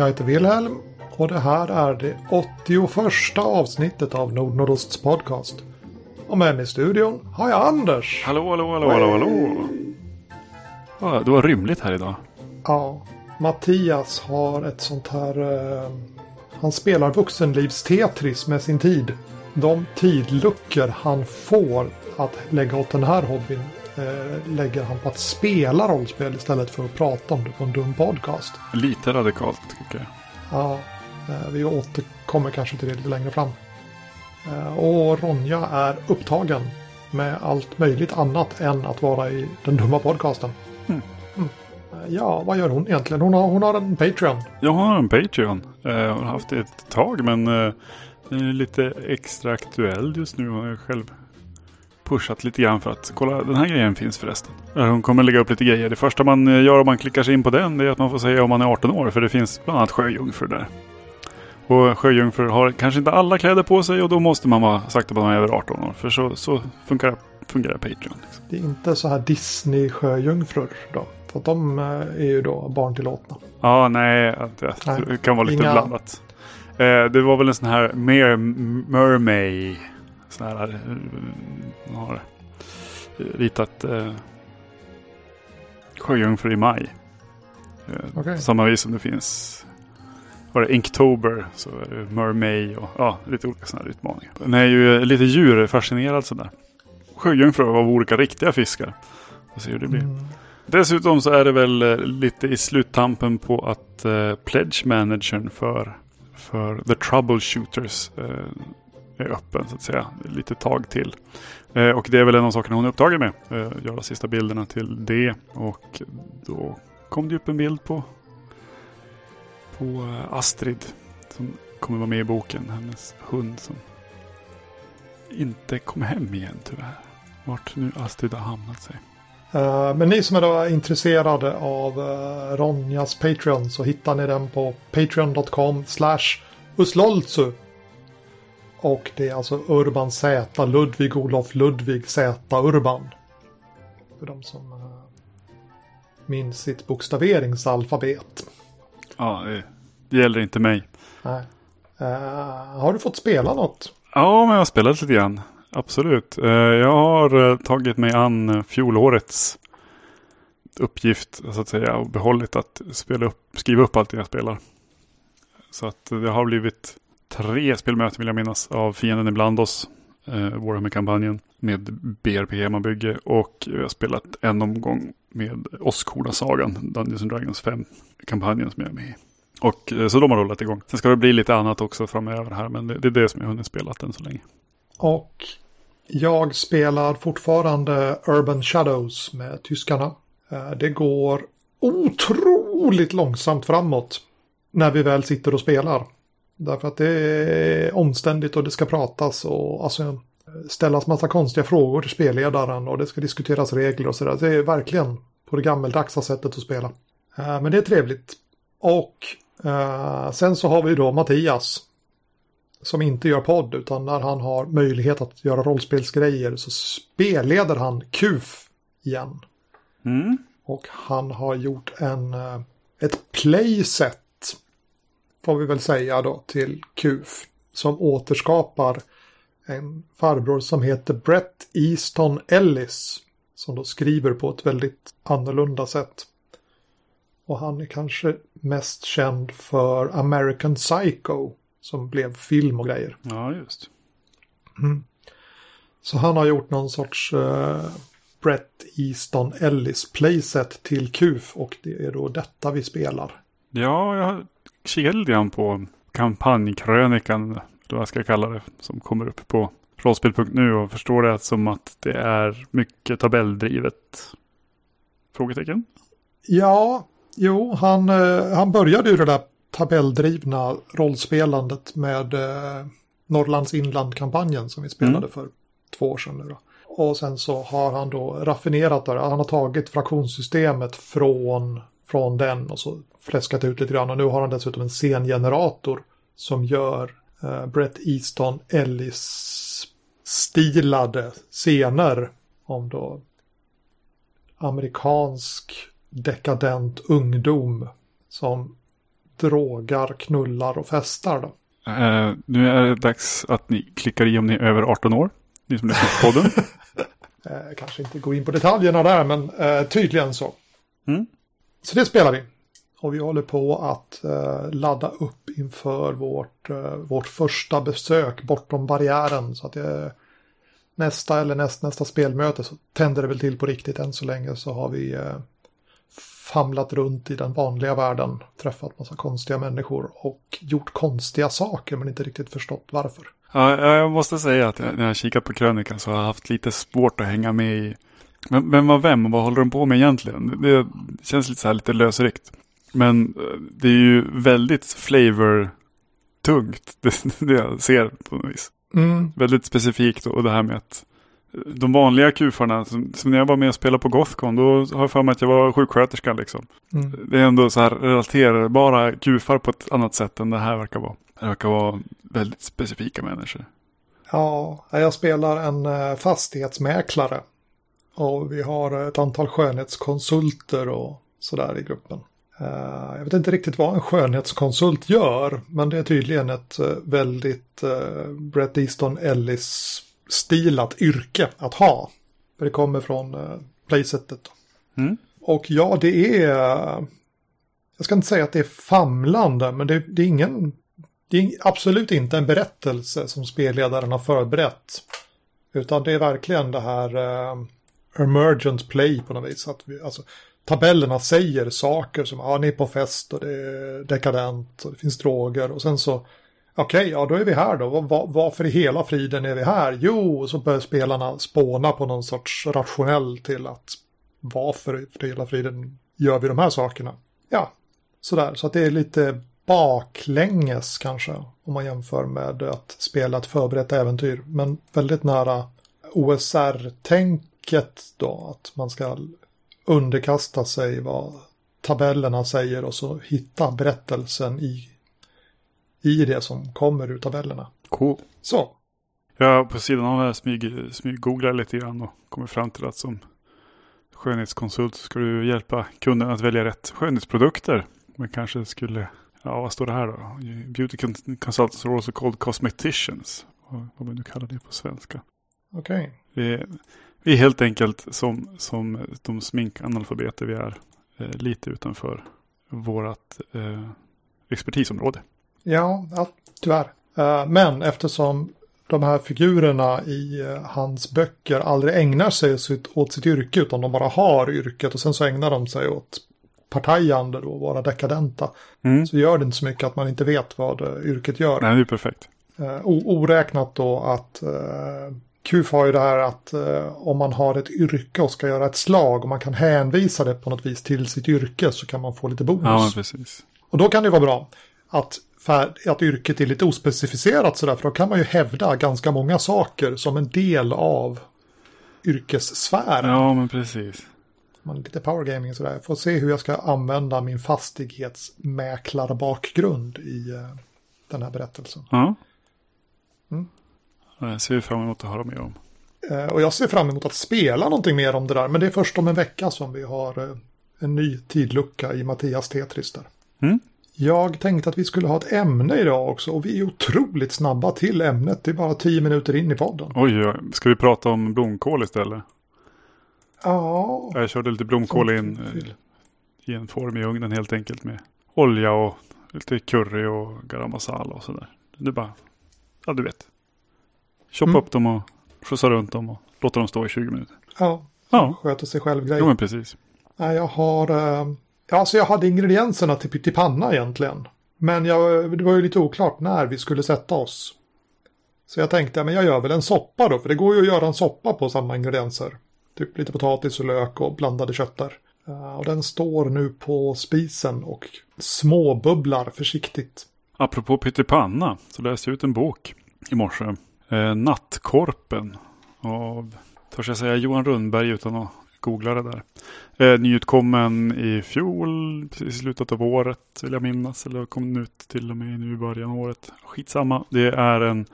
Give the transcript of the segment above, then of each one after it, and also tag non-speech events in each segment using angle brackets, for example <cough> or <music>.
Jag heter Wilhelm och det här är det 81 avsnittet av Nordnordosts podcast. Och med mig i studion har jag Anders. Hallå, hallå, hallå, hallå, hallå. Ja, det var rymligt här idag. Ja, Mattias har ett sånt här... Eh, han spelar vuxenlivs-Tetris med sin tid. De tidluckor han får att lägga åt den här hobbyn eh, lägger han på att spela rollspel istället för att prata om det på en dum podcast. Lite radikalt tycker jag. Ja, eh, vi återkommer kanske till det lite längre fram. Eh, och Ronja är upptagen med allt möjligt annat än att vara i den dumma podcasten. Mm. Mm. Ja, vad gör hon egentligen? Hon har, hon har en Patreon. Jag har en Patreon. Eh, Jag har haft det ett tag men den är lite extra aktuell just nu. Har jag själv pushat lite grann för att kolla den här grejen finns förresten. Hon kommer lägga upp lite grejer. Det första man eh, gör om man klickar sig in på den det är att man får säga om man är 18 år. För det finns bland annat sjöjungfrur där. Och sjöjungfrur har kanske inte alla kläder på sig och då måste man vara på att man är över 18 år. För så, så funkar, fungerar Patreon. Liksom. Det är inte så här Disney-sjöjungfrur då. För att de eh, är ju då barntillåtna. Ja, nej, att det Nej, det kan vara lite inga- blandat. Eh, det var väl en sån här mer mermaid. Sån här, eh, har ritat eh, sjöjungfrur i maj. Eh, Okej. Samma vis som det finns var det Inktober, så Mermaid och ja, lite olika sådana här utmaningar. Den är ju lite djurfascinerad sådär. Sjöjungfrur av olika riktiga fiskar. Får se hur det blir. Mm. Dessutom så är det väl eh, lite i sluttampen på att eh, pledge managern för, för the troubleshooters eh, är öppen så att säga. Lite tag till. Eh, och det är väl en av sakerna hon är upptagen med. Eh, göra sista bilderna till det. Och då kom det upp en bild på, på eh, Astrid. Som kommer vara med i boken. Hennes hund som inte kom hem igen tyvärr. Vart nu Astrid har hamnat sig. Eh, men ni som är då intresserade av eh, Ronjas Patreon så hittar ni den på patreon.com slash usloltsu. Och det är alltså Urban Z, Ludvig Olof Ludvig Z Urban. För de som eh, minns sitt bokstaveringsalfabet. Ja, det, gäller inte mig. Nej. Eh, har du fått spela något? Ja, men jag har spelat lite grann. Absolut. Eh, Jag har tagit mig an fjolårets uppgift så att säga och behållit att spela upp, skriva upp allt det jag spelar. Så att det har blivit tre spelmöten vill jag minnas av Fienden ibland oss. Eh, Warhammer-kampanjen med BRP-hemmabygge och jag har spelat en omgång med Åskhorna-sagan. Dungeons and Dragons 5-kampanjen som jag är med i. Och eh, så de har rullat igång. Sen ska det bli lite annat också framöver här, men det, det är det som jag har hunnit spela än så länge. Och jag spelar fortfarande Urban Shadows med tyskarna. Eh, det går otroligt långsamt framåt när vi väl sitter och spelar. Därför att det är omständigt och det ska pratas och alltså, ställas massa konstiga frågor till spelledaren och det ska diskuteras regler och sådär. Det är verkligen på det gammeldagsa sättet att spela. Eh, Men det är trevligt. Och eh, sen så har vi då Mattias som inte gör podd utan när han har möjlighet att göra rollspelsgrejer så spelleder han KUF igen. Mm. Och han har gjort en, eh, ett playset får vi väl säga då till KUF som återskapar en farbror som heter Brett Easton Ellis som då skriver på ett väldigt annorlunda sätt. Och han är kanske mest känd för American Psycho som blev film och grejer. Ja, just. Så han har gjort någon sorts uh, Brett Easton Ellis playset till KUF och det är då detta vi spelar. Ja, jag har kikat lite grann på kampanjkrönikan, eller vad jag ska kalla det, som kommer upp på rollspel.nu och förstår det som att det är mycket tabelldrivet. Frågetecken? Ja, jo, han, eh, han började ju det där tabelldrivna rollspelandet med eh, Norrlands inland-kampanjen som vi spelade Mm. för två år sedan nu då. Och sen så har han då raffinerat det. Han har tagit fraktionssystemet från, från den och så fläskat ut lite grann. Och nu har han dessutom en scengenerator som gör eh, Brett Easton Ellis stilade scener om då amerikansk dekadent ungdom som drogar, knullar och festar. Då. Eh, nu är det dags att ni klickar i om ni är över 18 år. Ni som lyssnar på podden. <laughs> Eh, kanske inte gå in på detaljerna där, men eh, tydligen så. Mm. Så det spelar vi. Och vi håller på att eh, ladda upp inför vårt, eh, vårt första besök bortom barriären. Så att det, nästa eller näst, nästa spelmöte så tänder det väl till på riktigt än så länge så har vi eh, famlat runt i den vanliga världen, träffat massa konstiga människor och gjort konstiga saker men inte riktigt förstått varför. Ja, jag måste säga att när jag kikat på krönikan så har jag haft lite svårt att hänga med i men vem var vem och vad håller de på med egentligen? Det känns lite så här lite lösryckt. Men eh, det är ju väldigt flavor-tungt, <laughs> det, det jag ser på något vis. Mm. Väldigt specifikt och det här med att eh, de vanliga kufarna, som, som när jag var med och spelade på Gothcon, då har jag för mig att jag var sjuksköterska liksom. Mm. Det är ändå så här relaterbara kufar på ett annat sätt än det här verkar vara. Det verkar vara väldigt specifika människor. Ja, jag spelar en eh, fastighetsmäklare. Och vi har ett antal skönhetskonsulter och sådär i gruppen. Eh, jag vet inte riktigt vad en skönhetskonsult gör, men det är tydligen ett eh, väldigt Brett Easton Ellis-stilat yrke att ha. För det kommer från playsetet. Mm. Och ja, det är... Jag ska inte säga att det är famlande, men det, det är ingen det är absolut inte en berättelse som spelledaren har förberett. Utan det är verkligen det här emergent play på något vis. Att vi, alltså, tabellerna säger saker som ja, ni är på fest och det är dekadent och det finns droger och sen så okej, okay, ja då är vi här då. Var, varför i hela friden är vi här? Jo, så börjar spelarna spåna på någon sorts rationell till att varför i hela friden gör vi de här sakerna? Ja, sådär. Så att det är lite baklänges kanske. Om man jämför med att spela ett förberett äventyr. Men väldigt nära OSR-tänk OSR-tänket då. Att man ska underkasta sig vad tabellerna säger och så hitta berättelsen i, i det som kommer ur tabellerna. Cool. Så. Jag på sidan av det här smyg, smyggooglar lite grann och kommer fram till att som skönhetskonsult ska du hjälpa kunden att välja rätt skönhetsprodukter. Man kanske skulle Ja, vad står det här då? Beauty consultants are also called cosmeticians. Vad man nu kallar det på svenska. Okej. Okay. Vi, är helt enkelt som, som de sminkanalfabeter vi är. Eh, lite utanför vårt eh, expertisområde. Ja, ja tyvärr. Uh, men eftersom de här figurerna i uh, hans böcker aldrig ägnar sig åt sitt yrke utan de bara har yrket och sen så ägnar de sig åt partajande då, vara dekadenta. Mm. Så gör det inte så mycket att man inte vet vad uh, yrket gör. Nej, det är perfekt. Uh, oräknat då att uh, QF har ju det här att uh, om man har ett yrke och ska göra ett slag och man kan hänvisa det på något vis till sitt yrke så kan man få lite bonus. Ja, precis. Och då kan det vara bra att, för, att yrket är lite ospecificerat sådär för då kan man ju hävda ganska många saker som en del av yrkessfären. Ja, men precis man lite powergaming sådär. Jag får se hur jag ska använda min fastighetsmäklarbakgrund i uh, den här berättelsen. Ja. Mm. Jag ser fram emot att höra mer om. Uh, och jag ser fram emot att spela någonting mer om det där. Men det är först om en vecka som vi har uh, en ny tidlucka i Mattias Tetris där. Mm. Jag tänkte att vi skulle ha ett ämne idag också och vi är otroligt snabba till ämnet. Det är bara tio minuter in i podden. Oj, ska vi prata om blomkål istället? Ja. Jag körde lite blomkål in i en form i ugnen helt enkelt med olja och lite curry och garam masala och sådär. Det är bara, ja du vet. Choppa mm. upp dem och skjutsa runt dem och låta dem stå i 20 minuter. Ja, ja. sköter sig själv grej. Jo men precis. Nej, jag har, äh, alltså jag hade ingredienserna till pyttipanna egentligen. Men jag, det var ju lite oklart när vi skulle sätta oss. Så jag tänkte, men jag gör väl en soppa då, för det går ju att göra en soppa på samma ingredienser. Typ lite potatis och lök och blandade köttar. Uh, och den står nu på spisen och småbubblar försiktigt. Apropå pyttipanna så läste jag ut en bok i morse. Eh, Nattkorpen av, törs jag säga Johan Rundberg utan att googla det där. Eh, nyutkommen i fjol, i slutet av året vill jag minnas. Eller kom den ut till och med nu i början av året. Skitsamma, det är en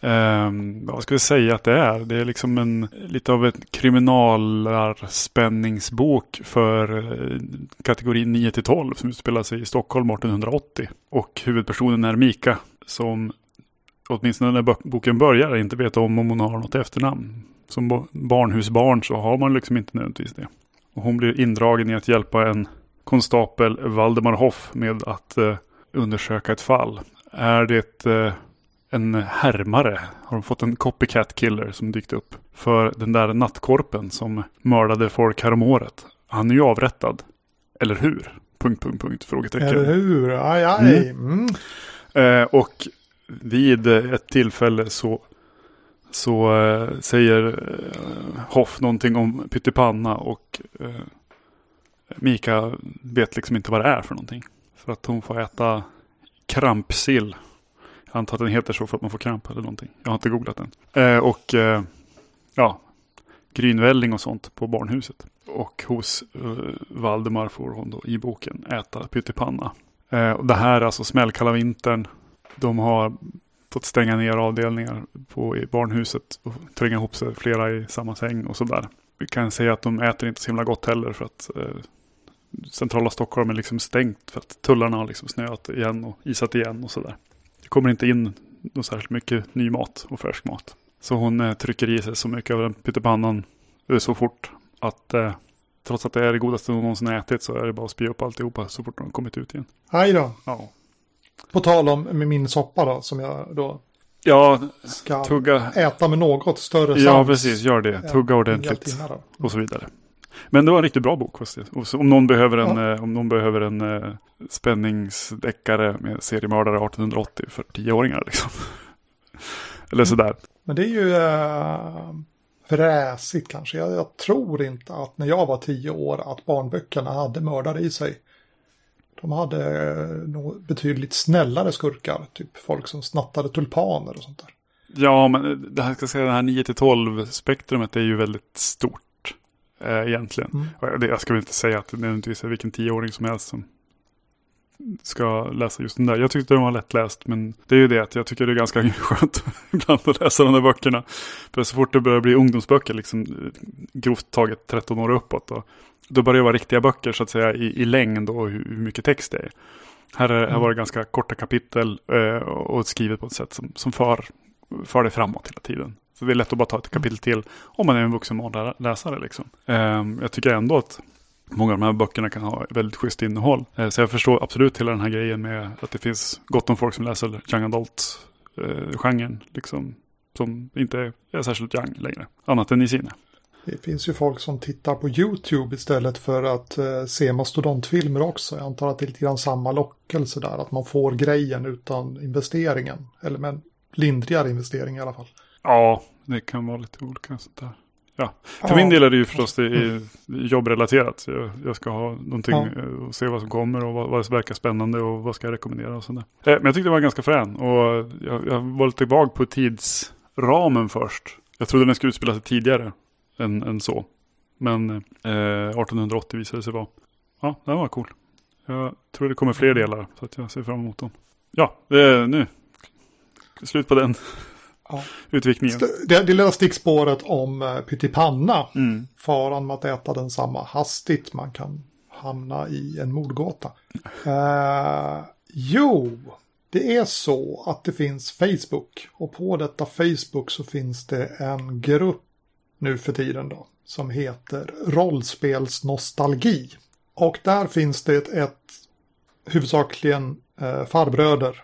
Um, vad ska vi säga att det är? Det är liksom en lite av en kriminalarspänningsbok för eh, uh, kategorin 9 till 12 som utspelar sig i Stockholm 1880. Och huvudpersonen är Mika som åtminstone när boken börjar inte vet om om hon har något efternamn. Som barnhusbarn så har man liksom inte nödvändigtvis det. Och hon blir indragen i att hjälpa en konstapel Valdemar Hoff med att uh, undersöka ett fall. Är det uh, en härmare. Har de fått en copycat killer som dykt upp. För den där nattkorpen som mördade folk häromåret. Han är ju avrättad. Eller hur? Punkt, punkt, punkt, frågetecken. Eller hur? Aj, aj. Mm. Mm. Eh, och vid ett tillfälle så, så eh, säger eh, Hoff någonting om pyttipanna och eh, Mika vet liksom inte vad det är för någonting. För att hon får äta krampsill jag antar att den heter så för att man får kramp eller någonting. Jag har inte googlat den. Eh, och eh, ja, grynvälling och sånt på barnhuset. Och hos eh, Valdemar får hon då i boken äta pyttipanna. Eh, och det här är alltså smällkalla vintern. De har fått stänga ner avdelningar på, i barnhuset och tränga ihop sig flera i samma säng och sådär. Vi kan säga att de äter inte så himla gott heller för att eh, centrala Stockholm är liksom stängt för att tullarna har liksom snöat igen och isat igen och sådär. Det kommer inte in något särskilt mycket ny mat och färsk mat. Så hon eh, trycker i sig så mycket av den pyttipannan eh, så fort att eh, trots att det är det godaste hon någonsin ätit så är det bara att spy upp alltihopa så fort hon kommit ut igen. Aj då. Ja. På tal om min soppa då som jag då Ja, ska tugga. äta med något större sans. Ja, precis. Gör det. Tugga ordentligt. Och så vidare. Men det var en riktigt bra bok. Om någon behöver en, ja. om någon behöver en uh, spänningsdeckare med seriemördare 1880 för tioåringar. Liksom. <laughs> Eller mm. sådär. Men det är ju uh, fräsigt kanske. Jag, jag, tror inte att när jag var tio år att barnböckerna hade mördare i sig. De hade uh, betydligt snällare skurkar. Typ folk som snattade tulpaner och sånt där. Ja, men det här, ska säga, det här 9-12 spektrumet är ju väldigt stort eh, egentligen. Mm. Jag ska väl inte säga att det nödvändigtvis är vilken tioåring som helst som ska läsa just den där. Jag tyckte den var lättläst, men det är ju det att jag tycker det är ganska <laughs> skönt ibland att läsa de där böckerna. För så fort det börjar bli ungdomsböcker, liksom grovt taget 13 år uppåt, då, då börjar det vara riktiga böcker så att säga i, i längd och hur, hur mycket text det är. Här, är, mm. här var det ganska korta kapitel eh, och skrivet på ett sätt som, som för, för det framåt hela tiden. Så det är lätt att bara ta ett kapitel till om man är en vuxen läsare. Liksom. Um, jag tycker ändå att många av de här böckerna kan ha väldigt schysst innehåll. Uh, så jag förstår absolut hela den här grejen med att det finns gott om folk som läser young adult-genren. Uh, liksom, som inte är särskilt young längre, annat än i sinne. Det finns ju folk som tittar på YouTube istället för att uh, se mastodontfilmer också. Jag antar att det är lite grann samma lockelse där, att man får grejen utan investeringen. Eller med lindrigare investering i alla fall. Ja, det kan vara lite olika sånt där. Ja. För ja. min del är det ju förstås det är jobbrelaterat. Jag, jag ska ha någonting ja. Eh, och se vad som kommer och vad, vad som verkar spännande och vad ska jag rekommendera och sånt där. Eh, men jag tyckte det var ganska frän och jag, jag var lite tillbaka på tidsramen först. Jag trodde den skulle utspela sig tidigare än, än så. Men eh, 1880 visade sig vara, ja, den var cool. Jag tror det kommer fler delar så att jag ser fram emot dem. Ja, det, nu. Slut på den ja. utvikningen. Det, det lilla stickspåret om uh, pyttipanna. Mm. Faran med att äta densamma hastigt. Man kan hamna i en mordgåta. Uh, <laughs> jo, det är så att det finns Facebook. Och på detta Facebook så finns det en grupp nu för tiden då. Som heter Rollspelsnostalgi. Och där finns det ett, ett huvudsakligen eh, farbröder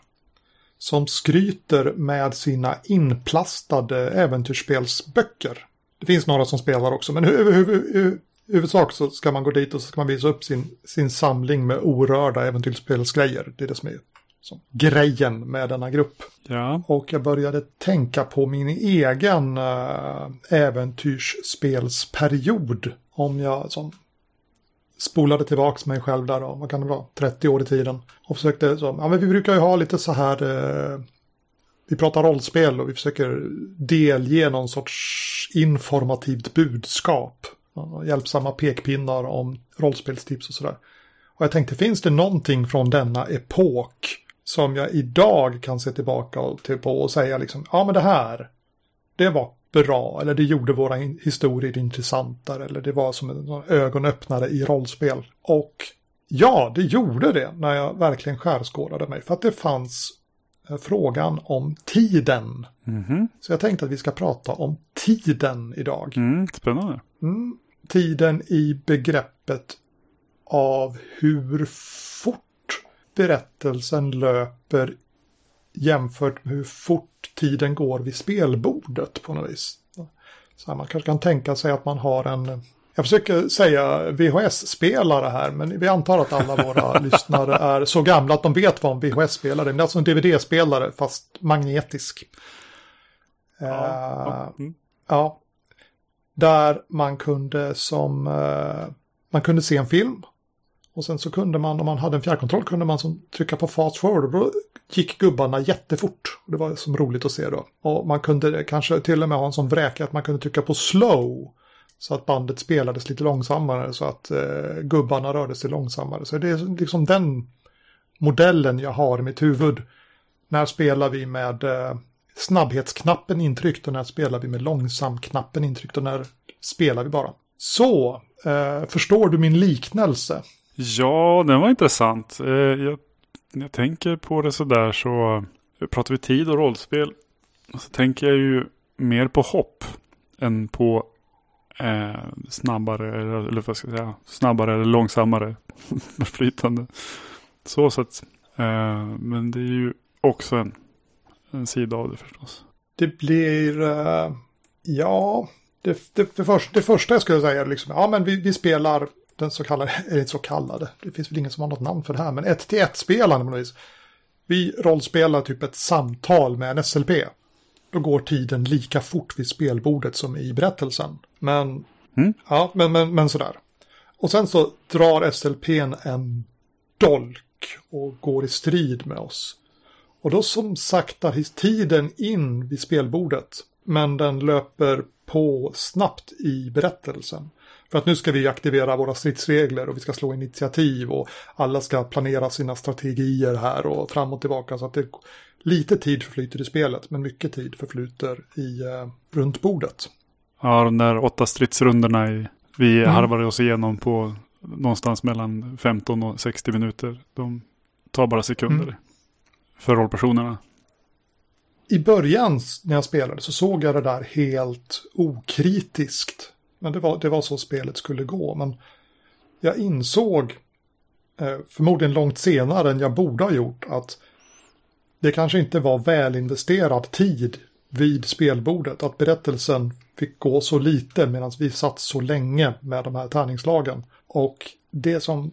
som skryter med sina inplastade äventyrsspelsböcker. Det finns några som spelar också, men i huvudsak så ska man gå dit och så ska man visa upp sin, sin samling med orörda äventyrsspelsgrejer. Det är det som är som grejen med denna grupp. Ja. Och jag började tänka på min egen äh, äventyrsspelsperiod. Om jag som spolade tillbaks mig själv där då, vad kan det vara, 30 år i tiden. Och försökte så, ja men vi brukar ju ha lite så här, eh, vi pratar rollspel och vi försöker delge någon sorts informativt budskap. Hjälpsamma pekpinnar om rollspelstips och sådär. Och jag tänkte, finns det någonting från denna epok som jag idag kan se tillbaka till på och säga liksom, ja men det här, det var bra, eller det gjorde våra historier intressantare, eller det var som en ögonöppnare i rollspel. Och ja, det gjorde det när jag verkligen skärskådade mig, för att det fanns eh, frågan om tiden. Mhm. Så jag tänkte att vi ska prata om tiden idag. Mm, spännande. Mm, tiden i begreppet av hur fort berättelsen löper jämfört med hur fort tiden går vid spelbordet på något vis. Så här, man kanske kan tänka sig att man har en, jag försöker säga VHS-spelare här, men vi antar att alla våra <laughs> lyssnare är så gamla att de vet vad en VHS-spelare är. Det är alltså en DVD-spelare fast magnetisk. Ja, Eh. Mm. Ja. Där man kunde som, eh, man kunde se en film. Och sen så kunde man, om man hade en fjärrkontroll, kunde man som trycka på fast forward. Och då gick gubbarna jättefort. Det var som roligt att se då. Och man kunde kanske till och med ha en sån vräka att man kunde trycka på slow. Så att bandet spelades lite långsammare så att eh, gubbarna rörde sig långsammare. Så det är liksom den modellen jag har i mitt huvud. När spelar vi med eh, snabbhetsknappen intryckt och när spelar vi med långsamknappen intryckt och när spelar vi bara. Så, eh, förstår du min liknelse? Ja, den var intressant. Eh, jag, när jag tänker på det sådär så eh, pratar vi tid och rollspel. Så tänker jag ju mer på hopp än på eh, snabbare, eller, eller vad ska jag säga, snabbare eller långsammare <laughs> flytande. Så sätt. Eh, men det är ju också en, en sida av det förstås. Det blir, eh, ja, det, det, det, första, det första jag skulle säga är liksom, ja men vi, vi spelar den så kallade, eller inte så kallade, det finns väl ingen som har något namn för det här, men ett till ett spelande på något vis. Vi rollspelar typ ett samtal med en SLP. Då går tiden lika fort vid spelbordet som i berättelsen. Men, Mm. ja, men, men, men sådär. Och sen så drar SLPn en dolk och går i strid med oss. Och då som saktar tiden in vid spelbordet. Men den löper på snabbt i berättelsen. För att nu ska vi aktivera våra stridsregler och vi ska slå initiativ och alla ska planera sina strategier här och fram och tillbaka. Så att det lite tid förflyter i spelet men mycket tid förflyter i eh, runt bordet. Ja, de där åtta stridsrundorna i, vi Mm. harvade oss igenom på någonstans mellan 15 och 60 minuter. De tar bara sekunder Mm. för rollpersonerna. I början när jag spelade så såg jag det där helt okritiskt. Men det var, det var så spelet skulle gå. Men jag insåg, eh, förmodligen långt senare än jag borde ha gjort, att det kanske inte var välinvesterad tid vid spelbordet. Att berättelsen fick gå så lite medan vi satt så länge med de här tärningslagen. Och det som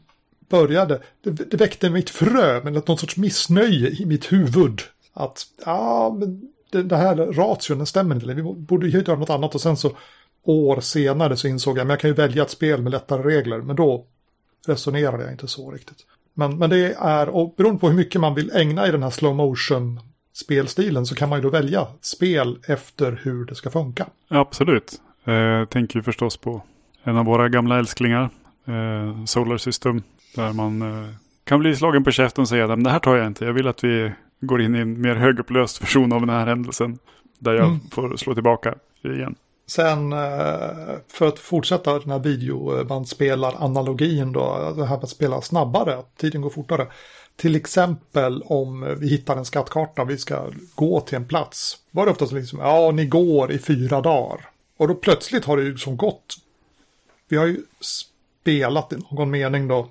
började, det, det väckte mitt frö, men någon sorts missnöje i mitt huvud. Att, ja, men det, det här ration, den stämmer inte. Vi borde ju göra något annat och sen så år senare så insåg jag, men jag kan ju välja ett spel med lättare regler. Men då resonerade jag inte så riktigt. Men, men det är, och beroende på hur mycket man vill ägna i den här slow motion spelstilen så kan man ju då välja spel efter hur det ska funka. Ja, absolut. Eh, tänker ju förstås på en av våra gamla älsklingar, eh, Solar System. Där man eh, kan bli slagen på käften och säga att det här tar jag inte. Jag vill att vi går in i en mer högupplöst <laughs> version av den här händelsen. Där jag Mm. får slå tillbaka igen. Sen eh, för att fortsätta den här videobandspelar-analogin då, det här med att spela snabbare, att tiden går fortare. Till exempel om vi hittar en skattkarta vi ska gå till en plats. Var det oftast liksom, ja ni går i fyra dagar. Och då plötsligt har det ju som gått. Vi har ju spelat i någon mening då.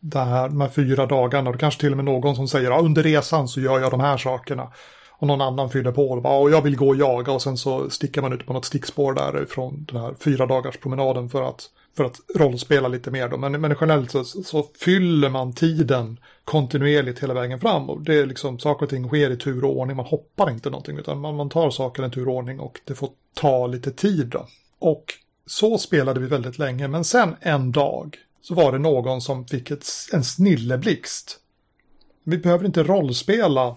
Det här med fyra dagarna. Och det kanske till och med någon som säger, ja under resan så gör jag de här sakerna. Och någon annan fyller på och bara, jag vill gå och jaga och sen så sticker man ut på något stickspår därifrån den här fyra dagars promenaden för att, för att rollspela lite mer då. Men, men generellt så, så fyller man tiden kontinuerligt hela vägen fram och det är liksom saker och ting sker i tur och ordning. Man hoppar inte någonting utan man, man tar saker i tur och ordning och det får ta lite tid då. Och så spelade vi väldigt länge men sen en dag så var det någon som fick ett, en snilleblixt. Vi behöver inte rollspela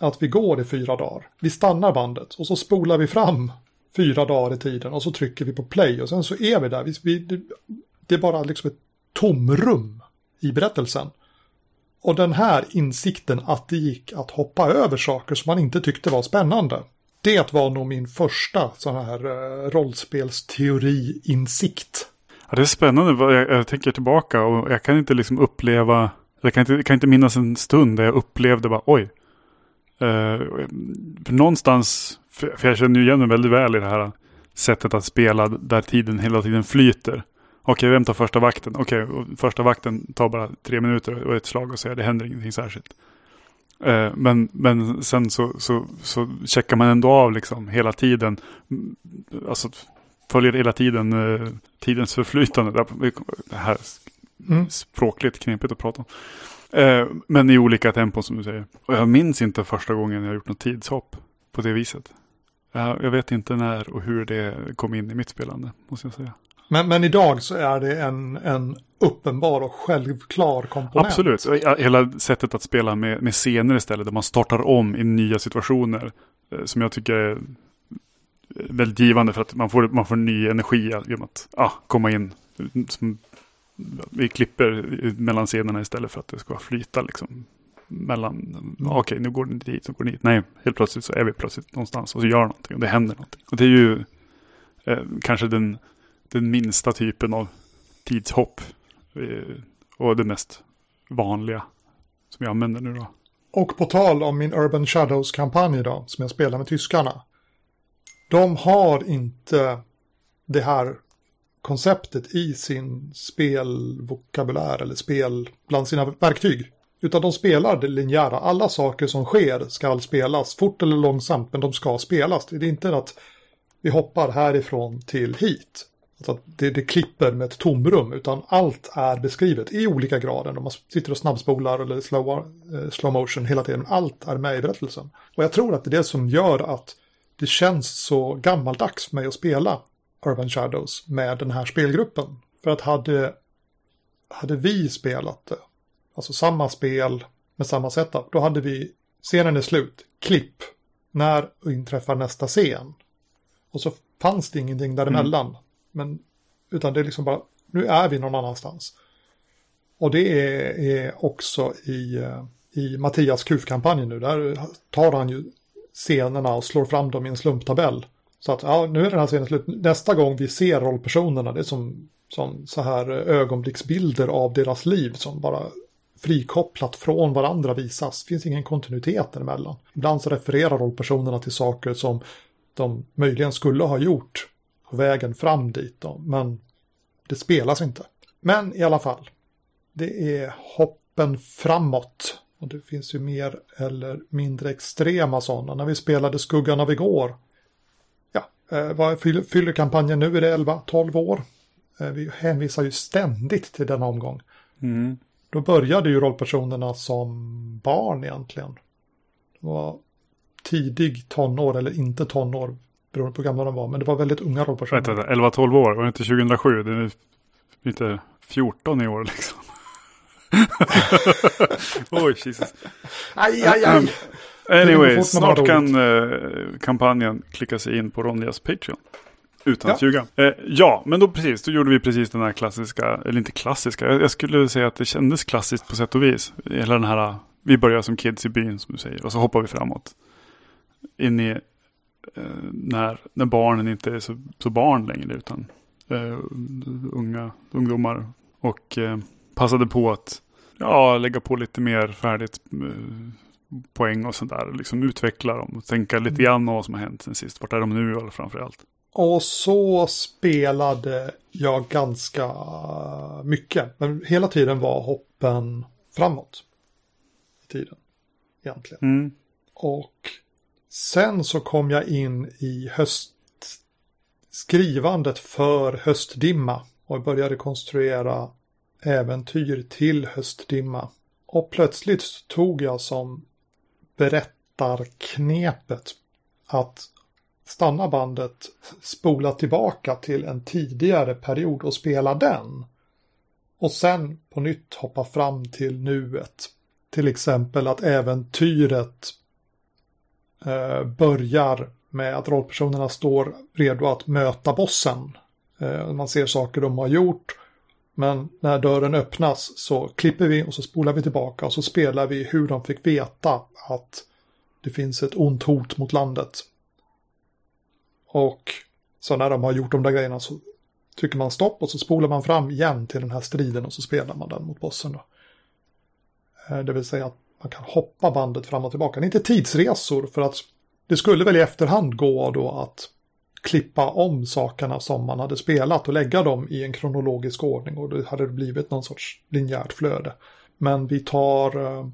att vi går i fyra dagar. Vi stannar bandet och så spolar vi fram fyra dagar i tiden och så trycker vi på play och sen så är vi där. Vi, vi, det, är bara liksom ett tomrum i berättelsen. Och den här insikten att det gick att hoppa över saker som man inte tyckte var spännande. Det var nog min första sån här uh, rollspelsteori-insikt. Ja, det är spännande. Jag, jag tänker tillbaka och jag kan inte liksom uppleva, jag kan inte, kan inte minnas en stund där jag upplevde bara oj. Uh, någonstans, för, för jag känner ju igen mig väldigt väl i det här sättet att spela där tiden hela tiden flyter. Okej, vem tar första vakten? Okej, första vakten tar bara tre minuter och ett slag och säger det händer ingenting särskilt. Eh, men, men sen så, så, så checkar man ändå av liksom hela tiden. Alltså följer hela tiden eh, tidens förflytande. Det här mm. språkligt knepigt att prata om. Eh, men i olika tempon som du säger. Och jag minns inte första gången jag gjort något tidshopp på det viset. Jag vet inte när och hur det kom in i mitt spelande, måste jag säga. Men, men idag så är det en, en uppenbar och självklar komponent. Absolut, hela sättet att spela med, med scener istället, där man startar om i nya situationer. Eh, som jag tycker är väldigt givande för att man får, man får ny energi genom att ah, komma in. Som, vi klipper mellan scenerna istället för att det ska flyta liksom. Mellan, mm. okej okay, nu går den dit, så går den dit. Nej, helt plötsligt så är vi plötsligt någonstans och så gör någonting och det händer någonting. Och det är ju eh, kanske den den minsta typen av tidshopp. Eh, och det mest vanliga som jag använder nu då. Och på tal om min Urban Shadows-kampanj då, som jag spelar med tyskarna. De har inte det här konceptet i sin spelvokabulär eller spel bland sina verktyg. Utan de spelar det linjära. Alla saker som sker ska spelas, fort eller långsamt, men de ska spelas. Det är inte att vi hoppar härifrån till hit. Alltså att det, det klipper med ett tomrum utan allt är beskrivet i olika grader. Man sitter och snabbspolar eller slow, eh, slow motion hela tiden. Allt är med i berättelsen. Och jag tror att det är det som gör att det känns så gammaldags för mig att spela Urban Shadows med den här spelgruppen. För att hade, hade vi spelat det, alltså samma spel med samma setup, då hade vi scenen är slut, klipp, när inträffar nästa scen? Och så fanns det ingenting däremellan. Mm. Men, utan det är liksom bara, nu är vi någon annanstans. Och det är, är också i, i Mattias KUF-kampanj nu. Där tar han ju scenerna och slår fram dem i en slumptabell. Så att ja, nu är den här scenen slut. Nästa gång vi ser rollpersonerna, det är som, som så här ögonblicksbilder av deras liv som bara frikopplat från varandra visas. Det finns ingen kontinuitet däremellan. Ibland så refererar rollpersonerna till saker som de möjligen skulle ha gjort på vägen fram dit då, men det spelas inte. Men i alla fall, det är hoppen framåt. Och det finns ju mer eller mindre extrema sådana. När vi spelade Skuggan av igår. Eh, vad fyller kampanjen nu? Är det 11-12 år? Eh, vi hänvisar ju ständigt till denna omgång. Mm. Då började ju rollpersonerna som barn egentligen. Det var tidig tonår eller inte tonår beroende på hur gamla de var. Men det var väldigt unga rollpersoner. Vänta, 11-12 år, var det inte 2007? Det är inte 14 i år liksom. <laughs> Oj, Jesus. Aj, aj, aj. Anyway, snart kan uh, kampanjen klicka sig in på Ronjas Patreon. Utan att ljuga. Eh, ja, men då precis, då gjorde vi precis den här klassiska, eller inte klassiska, jag, jag, skulle säga att det kändes klassiskt på sätt och vis. Hela den här, vi börjar som kids i byn som du säger, och så hoppar vi framåt. In i Eh, när, när barnen inte är så, så barn längre utan uh, unga ungdomar. Och uh, passade på att ja, lägga på lite mer färdigt uh, poäng och sånt där. Liksom utveckla dem och tänka lite mm. grann om vad som har hänt sen sist. Vart är de nu framför allt? Och så spelade jag ganska mycket. Men hela tiden var hoppen framåt. I tiden. Egentligen. Mm. Och Sen så kom jag in i höstskrivandet för höstdimma och började konstruera äventyr till höstdimma. Och plötsligt tog jag som berättarknepet att stanna bandet, spola tillbaka till en tidigare period och spela den. Och sen på nytt hoppa fram till nuet. Till exempel att äventyret eh, börjar med att rollpersonerna står redo att möta bossen. Eh, man ser saker de har gjort. Men när dörren öppnas så klipper vi och så spolar vi tillbaka och så spelar vi hur de fick veta att det finns ett ont hot mot landet. Och så när de har gjort de där grejerna så trycker man stopp och så spolar man fram igen till den här striden och så spelar man den mot bossen. Då. Eh, det vill säga att man kan hoppa bandet fram och tillbaka. Det är inte tidsresor för att det skulle väl i efterhand gå då att klippa om sakerna som man hade spelat och lägga dem i en kronologisk ordning och då hade det blivit någon sorts linjärt flöde. Men vi tar, eh,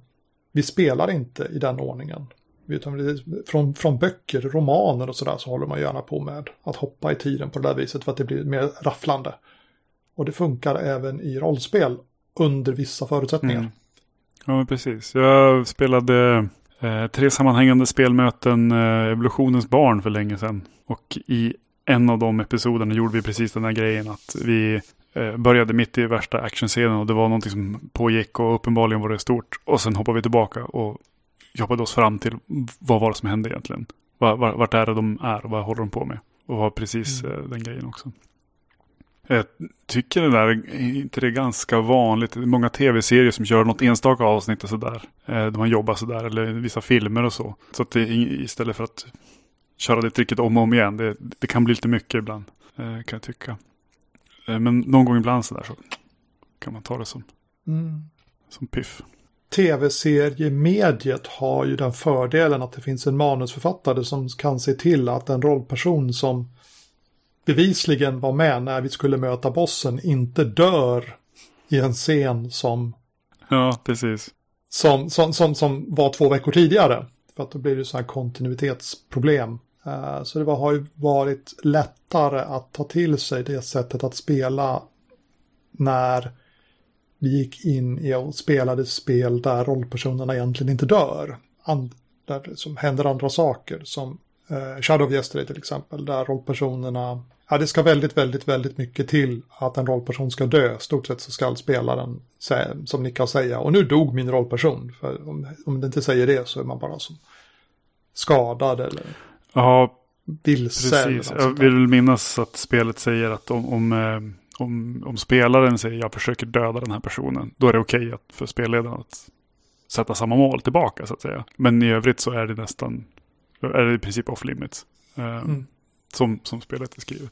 vi spelar inte i den ordningen. Utan från, från böcker, romaner och sådär så håller man gärna på med att hoppa i tiden på det där viset för att det blir mer rafflande. Och det funkar även i rollspel under vissa förutsättningar. Mm. Ja, men precis. Jag spelade eh, tre sammanhängande spelmöten eh, Evolutionens barn för länge sedan. Och i en av de episoderna gjorde vi precis den här grejen att vi eh, började mitt i värsta actionscenen och det var någonting som pågick och uppenbarligen var det stort. Och sen hoppade vi tillbaka och jobbade oss fram till vad var det som hände egentligen. Vart är det de är och vad håller de på med. Och var precis mm. Den grejen också. Jag tycker det där, är inte det är ganska vanligt? Det är många tv-serier som kör något enstaka avsnitt och sådär. Eh, där man jobbar sådär, eller vissa filmer och så. Så att det istället för att köra det tricket om och om igen, det, det kan bli lite mycket ibland. Eh, kan jag tycka. Men någon gång ibland sådär så kan man ta det som, mm. som piff tv-seriemediet har ju den fördelen att det finns en manusförfattare som kan se till att en rollperson som bevisligen var med när vi skulle möta bossen inte dör i en scen som... Ja, precis. Som, som, som, som var två veckor tidigare. För att då blir det så här kontinuitetsproblem. Uh, så det var, har ju varit lättare att ta till sig det sättet att spela när vi gick in i och spelade spel där rollpersonerna egentligen inte dör. And, där som händer andra saker som eh, Shadow of Yesterday till exempel. Där rollpersonerna, ja det ska väldigt, väldigt, väldigt mycket till att en rollperson ska dö. Stort sett så ska spelaren som Nicka säga och nu dog min rollperson. För om, om det inte säger det så är man bara som skadad eller ja, vilse. Precis, jag vill minnas att spelet säger att om, om eh om, om spelaren säger jag försöker döda den här personen, då är det okej okay för spelledaren att sätta samma mål tillbaka så att säga. Men i övrigt så är det nästan, är det i princip off limits. Eh, mm som, som spelet är skrivet.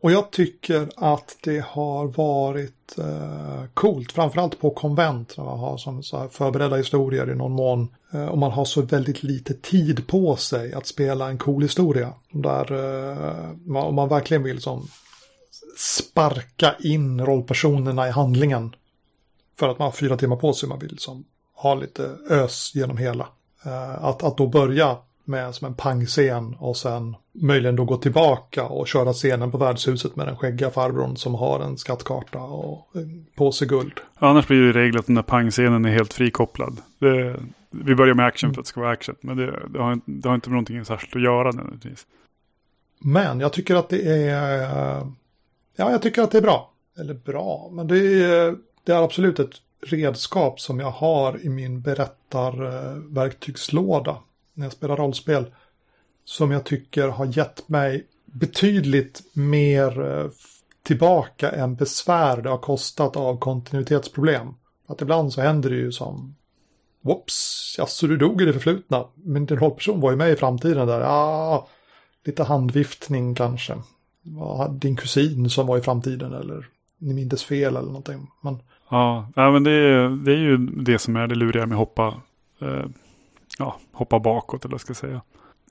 Och jag tycker att det har varit eh, coolt, framförallt på konvent när man har som så här förberedda historier i någon mån. Eh, och man har så väldigt lite tid på sig att spela en cool historia. Där eh, om man verkligen vill som sparka in rollpersonerna i handlingen. För att man har fyra timmar på sig man vill som ha lite ös genom hela. Eh, att, att då börja med som en pangscen och sen möjligen då gå tillbaka och köra scenen på värdshuset med den skäggiga farbrorn som har en skattkarta och på sig guld. Annars blir det regel att den där pangscenen är helt frikopplad. Det, vi börjar med action för att det ska vara action, men det, det, har, det har inte med någonting särskilt att göra nödvändigtvis. Men jag tycker att det är Ja, jag tycker att det är bra. Eller bra, men det är, det är absolut ett redskap som jag har i min berättarverktygslåda när jag spelar rollspel. Som jag tycker har gett mig betydligt mer eh, tillbaka än besvär det har kostat av kontinuitetsproblem. Att ibland så händer det ju som Whoops, alltså du dog i det förflutna. Men din rollperson var ju med i framtiden där. Ja, lite handviftning kanske din kusin som var i framtiden eller ni mindes fel eller någonting. Men... Ja, ja men det är, det är ju det som är det luriga med att hoppa, eh, ja, hoppa bakåt eller vad ska jag säga.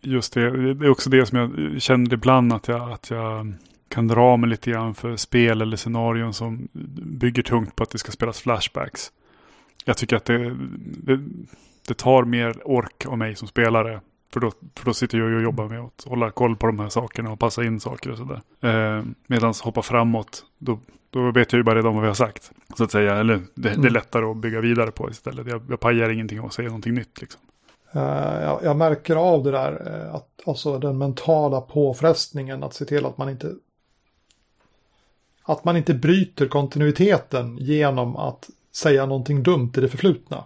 Just det, det är också det som jag känner ibland att jag, att jag kan dra mig lite grann för spel eller scenarion som bygger tungt på att det ska spelas flashbacks. Jag tycker att det, det, det tar mer ork av mig som spelare för då, för då sitter jag och jobbar med att hålla koll på de här sakerna och passa in saker och sådär. Eh, Medan hoppa framåt, då, då vet jag ju bara redan vad vi har sagt. Så att säga, eller det, mm. det är lättare att bygga vidare på istället. Jag, jag pajar ingenting och säger någonting nytt liksom. Uh, jag, jag, märker av det där, uh, att, alltså den mentala påfrestningen att se till att man inte att man inte bryter kontinuiteten genom att säga någonting dumt i det förflutna.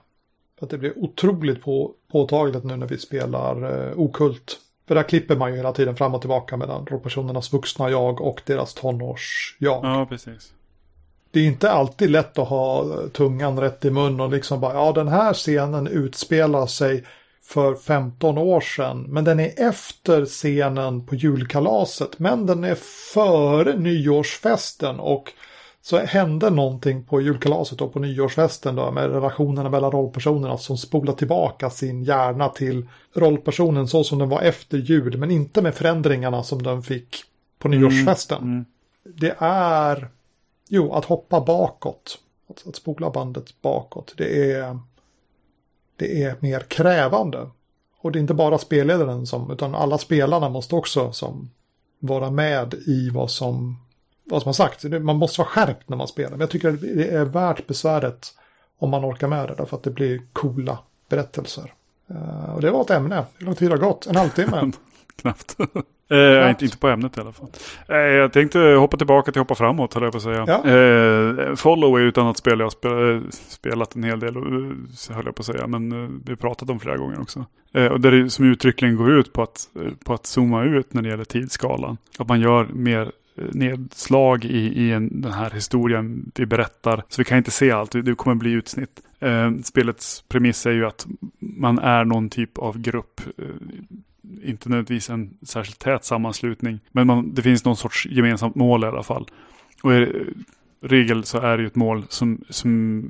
För att det blir otroligt på, påtagligt nu när vi spelar eh, okult. För där klipper man ju hela tiden fram och tillbaka mellan rollpersonernas vuxna jag och deras tonårs-jag. Ja, precis. det är inte alltid lätt att ha tungan rätt i mun och liksom bara, ja den här scenen utspelar sig för 15 år sedan. Men den är efter scenen på julkalaset. Men den är före nyårsfesten och så hände någonting på julkalaset och på nyårsfesten då med relationerna mellan rollpersonerna som spolar tillbaka sin hjärna till rollpersonen så som den var efter jul men inte med förändringarna som den fick på mm, nyårsfesten. Mm, mm. Det är jo att hoppa bakåt, att, att spola bandet bakåt. Det är det är mer krävande. Och det är inte bara spelledaren som, utan alla spelarna måste också som vara med i vad som, vad som har sagts. Man måste vara skärpt när man spelar. Men jag tycker att det är värt besväret om man orkar med det. Därför att det blir coola berättelser. Uh, och det var ett ämne. Hur lång tid har gått? En halvtimme? <laughs> Knappt. Eh, inte, inte på ämnet i alla fall. Eh, jag tänkte hoppa tillbaka till hoppa framåt, höll jag på att säga. Ja. Eh, follow är ett annat spel jag har spel, spelat en hel del, eh, höll jag på att säga. Men eh, vi har pratat om flera gånger också. Eh, och där det som uttryckligen går ut på att, på att zooma ut när det gäller tidsskalan. Att man gör mer nedslag i, i en, den här historien vi berättar. Så vi kan inte se allt, det kommer bli utsnitt. Eh, spelets premiss är ju att man är någon typ av grupp. Eh, inte nödvändigtvis en särskilt tät sammanslutning. Men man, det finns någon sorts gemensamt mål i alla fall. Och i regel så är det ju ett mål som, som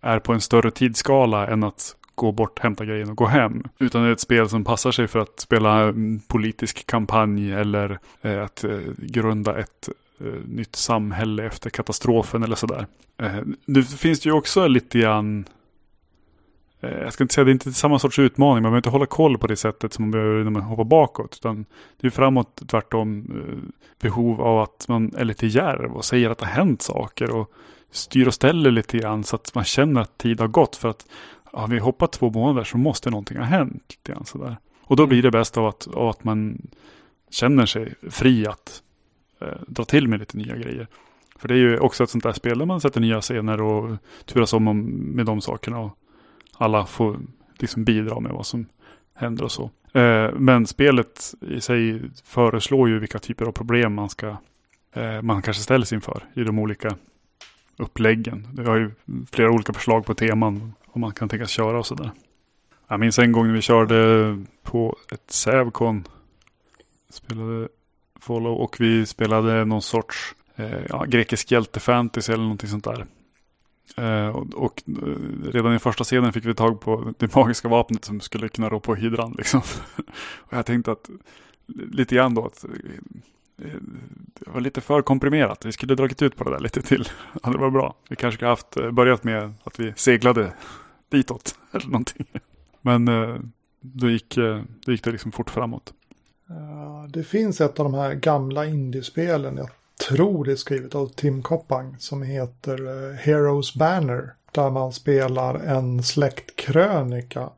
är på en större tidsskala än att gå bort, hämta grejen och gå hem. Utan det är ett spel som passar sig för att spela en politisk kampanj eller eh, att eh, grunda ett eh, nytt samhälle efter katastrofen eller sådär. Eh, det finns ju också lite grann jag ska inte säga att det är inte samma sorts utmaning, man behöver inte hålla koll på det sättet som man behöver när man hoppar bakåt. Utan det är framåt tvärtom eh, behov av att man är lite järv och säger att det har hänt saker. Och styr och ställer lite grann så att man känner att tid har gått. För att har vi hoppat två månader så måste någonting ha hänt. Lite grann sådär. Och då blir det bäst av att, av att man känner sig fri att eh, dra till med lite nya grejer. För det är ju också ett sånt där spel där man sätter nya scener och turas om med de sakerna. Och alla får liksom bidra med vad som händer och så. Eh, men spelet i sig föreslår ju vilka typer av problem man ska eh, man kanske ställs inför i de olika uppläggen. Det har ju flera olika förslag på teman om man kan tänkas köra och sådär. Jag minns en gång när vi körde på ett Sävcon. Spelade Follow och vi spelade någon sorts eh, ja, grekisk hjältefantasy eller någonting sånt där. Eh, och, och, eh, redan i första scenen fick vi tag på det magiska vapnet som skulle kunna rå på hydran. Liksom. <laughs> och jag tänkte att lite grann då att eh, det var lite för komprimerat. Vi skulle dragit ut på det där lite till. <laughs> Ja, det var bra. Vi kanske skulle haft eh, börjat med att vi seglade ditåt <laughs> eller någonting. Men då gick, då gick det liksom fort framåt. Det finns ett av de här gamla indiespelen. Jag tror det är skrivet av Tim Koppang som heter eh, Heroes Banner. Där man spelar en släktkrönika.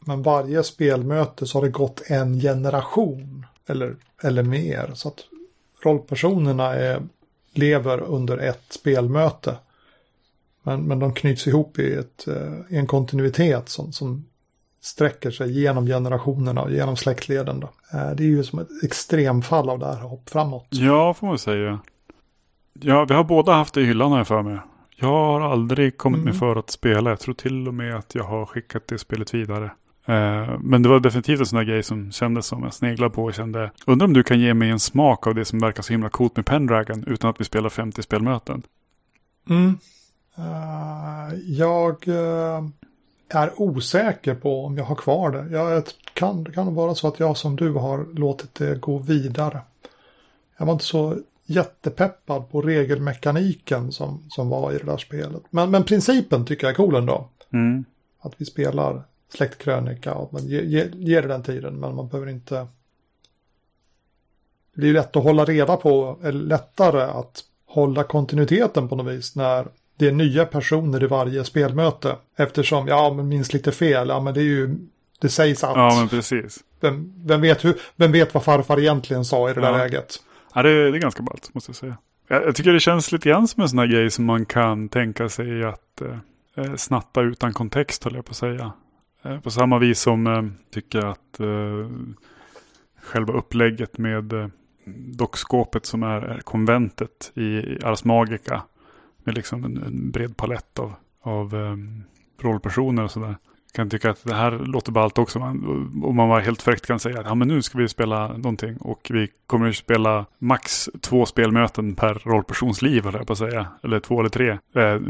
Men varje spelmöte så har det gått en generation. Eller, eller mer. Så att rollpersonerna är, lever under ett spelmöte. Men, men de knyts ihop i, ett, eh, i en kontinuitet som, som sträcker sig genom generationerna och genom släktleden. Då. Eh, det är ju som ett extremfall av det här hopp framåt. Ja, får man säga. Ja, vi har båda haft det i hyllan har jag för mig. Jag har aldrig kommit mm. mig för att spela. Jag tror till och med att jag har skickat det spelet vidare. Eh, men det var definitivt en sån där grej som kändes som jag sneglade på och kände. Undrar om du kan ge mig en smak av det som verkar så himla coolt med Pendragon utan att vi spelar 50 spelmöten. Mm. Uh, jag uh, är osäker på om jag har kvar det. Jag kan, det kan vara så att jag som du har låtit det gå vidare. Jag var inte så jättepeppad på regelmekaniken som, som var i det där spelet. Men, men principen tycker jag är cool ändå. Mm. Att vi spelar släktkrönika och man ger, ger, ger det den tiden men man behöver inte... Det blir lätt att hålla reda på, eller lättare att hålla kontinuiteten på något vis när det är nya personer i varje spelmöte. Eftersom, ja men minns lite fel, ja men det är ju, det sägs att. Ja men precis. Vem, vem, vet, hur, vem vet vad farfar egentligen sa i det ja. där läget? Ja det är, det är ganska ballt måste jag säga. Jag, jag, tycker det känns lite grann som en sån här grej som man kan tänka sig att eh, eh snatta utan kontext höll jag på att säga. Eh, på samma vis som eh, tycker att eh, själva upplägget med eh, dockskåpet som är, är konventet i Ars Magica med liksom en, en bred palett av, av um, rollpersoner och sådär. Kan tycka att det här låter ballt också. Man, om man var helt fräckt kan säga att ja, men nu ska vi spela någonting och vi kommer att spela max två spelmöten per rollpersons liv, eller på att säga. Eller två eller tre. Eh,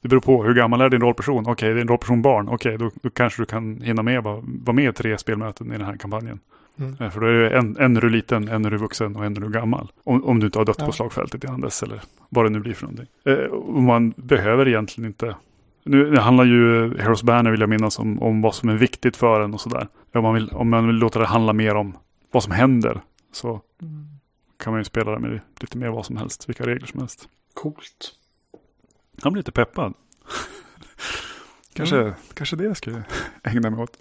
det beror på hur gammal är din rollperson. Okej, okay, det är en rollperson barn. Okej, okay, då, då, kanske du kan hinna med vara var med tre spelmöten i den här kampanjen. Mm. Eh, för då är det en, en är du liten, en är du vuxen och en är du gammal. Om, om du inte har dött ja. på slagfältet innan dess eller vad det nu blir för någonting. Eh, och man behöver egentligen inte nu det handlar ju Heroes Banner vill jag minnas om, om vad som är viktigt för en och sådär. Om man, vill, om man vill låta det handla mer om vad som händer så mm. kan man ju spela det med lite mer vad som helst, vilka regler som helst. Coolt. Han blir lite peppad. <laughs> kanske, mm. kanske det jag ska ägna mig åt.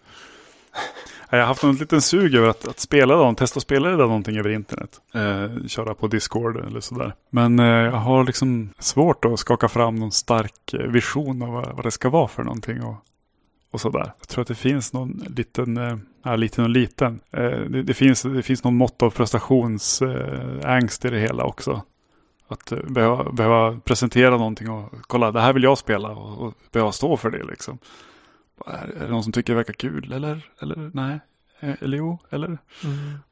Jag har haft en liten sug över att, att spela dem, testa att spela det där någonting över internet. Eh, köra på Discord eller sådär. Men eh, jag har liksom svårt att skaka fram någon stark eh, vision av vad, vad det ska vara för någonting. Och, och sådär. Jag tror att det finns någon liten, äh, liten och liten. Eh, det, det, finns, det finns någon mått av prestationsängst eh, i det hela också. Att eh, behöva, behöva, presentera någonting och kolla, det här vill jag spela och, och behöva stå för det liksom. Är, är det någon som tycker det verkar kul eller, eller nej, eh, eller jo, eller? Mm.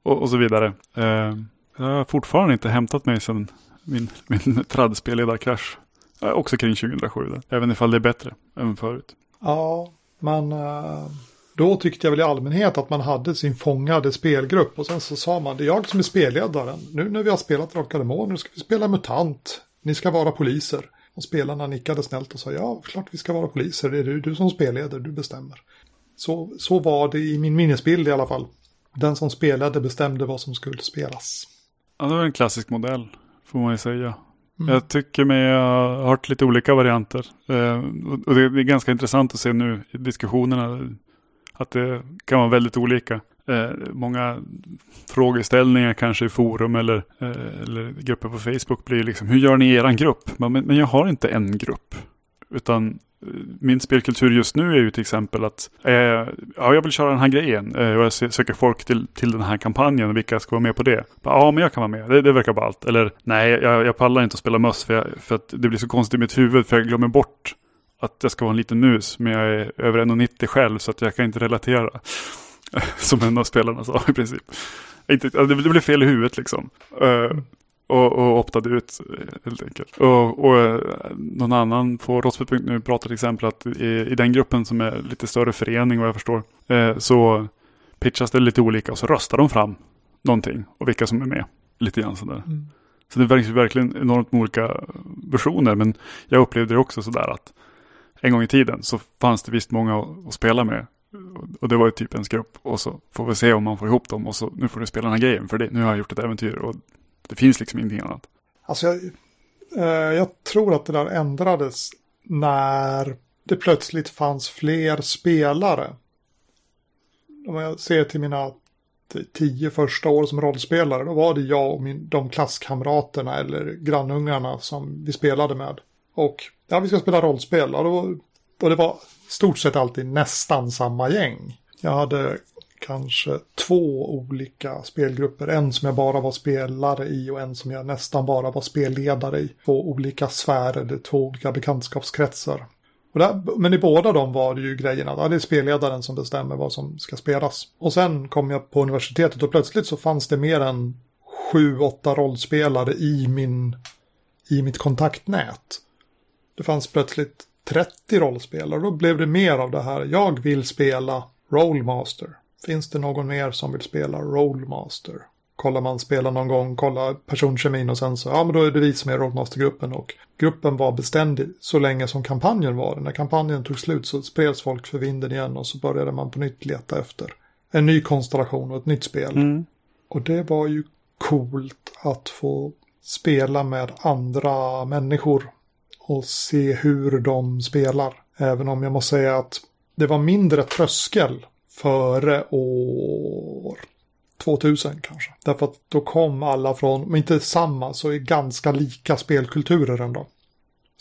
Och, och, så vidare. Eh, jag har fortfarande inte hämtat mig sedan min, min <laughs> traddspelledarkrasch. Eh, också kring 2007, där. även ifall det är bättre än förut. Ja, men uh, då tyckte jag väl i allmänhet att man hade sin fångade spelgrupp och sen så sa man det är jag som är spelledaren. Nu när vi har spelat Drakar nu ska vi spela MUTANT. Ni ska vara poliser. Och spelarna nickade snällt och sa ja, klart vi ska vara poliser, det är du, du som spelleder, du bestämmer. Så, så var det i min minnesbild i alla fall. Den som spelade bestämde vad som skulle spelas. Ja, det var en klassisk modell, får man ju säga. Mm. Jag tycker mig ha hört lite olika varianter. Eh, och det är ganska intressant att se nu i diskussionerna att det kan vara väldigt olika eh, många frågeställningar kanske i forum eller, eh, eller grupper på Facebook blir liksom hur gör ni i er grupp? Men, men jag har inte en grupp. Utan eh, min spelkultur just nu är ju till exempel att eh, ja, jag vill köra den här grejen eh, och jag söker folk till, till den här kampanjen och vilka ska vara med på det. Ja, men jag kan vara med, det, det verkar ballt. allt. Eller nej, jag, jag pallar inte att spela möss för, jag, för att det blir så konstigt i mitt huvud för jag glömmer bort att jag ska vara en liten mus men jag är över 1,90 själv så att jag kan inte relatera. <laughs> Som en av spelarna sa i princip. Inte, det blev fel i huvudet liksom. Uh, och, och optade ut helt enkelt. Och, och uh, någon annan på Rollspel.nu pratar till exempel att i, i, den gruppen som är lite större förening vad jag förstår. Så pitchas det lite olika och så röstar de fram någonting och vilka som är med. Lite grann sådär. Mm. Så det är verkligen enormt med olika versioner. Men jag upplevde det också sådär att en gång i tiden så fanns det visst många att spela med. Och det var ju typ ens grupp. Och så får vi se om man får ihop dem. Och så nu får du spela den här grejen. För det, nu har jag gjort ett äventyr. Och det finns liksom ingenting annat. Alltså jag, eh, jag tror att det där ändrades när det plötsligt fanns fler spelare. Om jag ser till mina tio första år som rollspelare. Då var det jag och min, de klasskamraterna eller grannungarna som vi spelade med. Och ja, vi ska spela rollspel. Och, då, och det var stort sett alltid nästan samma gäng. Jag hade kanske två olika spelgrupper. En som jag bara var spelare i och en som jag nästan bara var spelledare i. Två olika sfärer, två olika bekantskapskretsar. Där, men i båda dem var det ju grejen att ja, det är spelledaren som bestämmer vad som ska spelas. Och sen kom jag på universitetet och plötsligt så fanns det mer än sju, åtta rollspelare i, min, i mitt kontaktnät. Det fanns plötsligt 30 rollspelare. Då blev det mer av det här. Jag vill spela Rollmaster. Finns det någon mer som vill spela Rollmaster? Kollar man spela någon gång, kollar personkemin och sen så, ja men då är det vi som är Rollmastergruppen och gruppen var beständig så länge som kampanjen var. När kampanjen tog slut så spreds folk för vinden igen och så började man på nytt leta efter en ny konstellation och ett nytt spel. Mm. Och det var ju coolt att få spela med andra människor och se hur de spelar. Även om jag måste säga att det var mindre tröskel före år 2000 kanske. Därför att då kom alla från, om inte samma, så är ganska lika spelkulturer ändå.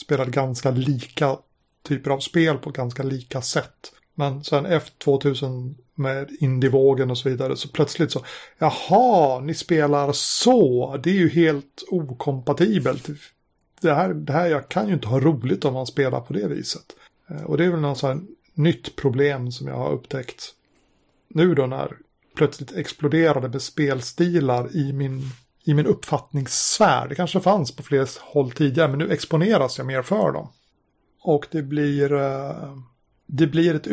Spelade ganska lika typer av spel på ganska lika sätt. Men sen efter 2000 med indievågen och så vidare så plötsligt så, jaha, ni spelar så, det är ju helt okompatibelt det här, det här, jag kan ju inte ha roligt om man spelar på det viset. Eh, och det är väl något nytt problem som jag har upptäckt nu då när plötsligt exploderade med spelstilar i min, i min uppfattningssfär. Det kanske fanns på fler håll tidigare men nu exponeras jag mer för dem. Och det blir, eh, det blir ett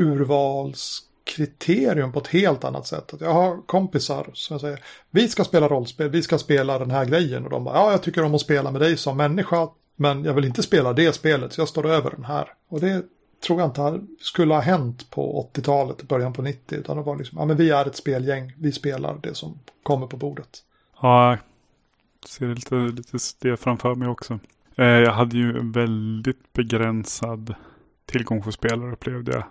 kriterium på ett helt annat sätt. Att jag har kompisar som säger vi ska spela rollspel, vi ska spela den här grejen. Och de bara ja, jag tycker om att spela med dig som människa. Men jag vill inte spela det spelet så jag står över den här. Och det tror jag inte skulle ha hänt på 80-talet, början på 90. Utan det var liksom, ja men vi är ett spelgäng, vi spelar det som kommer på bordet. Ja, jag ser lite, lite det framför mig också. Eh, jag hade ju en väldigt begränsad tillgång på spelare upplevde jag.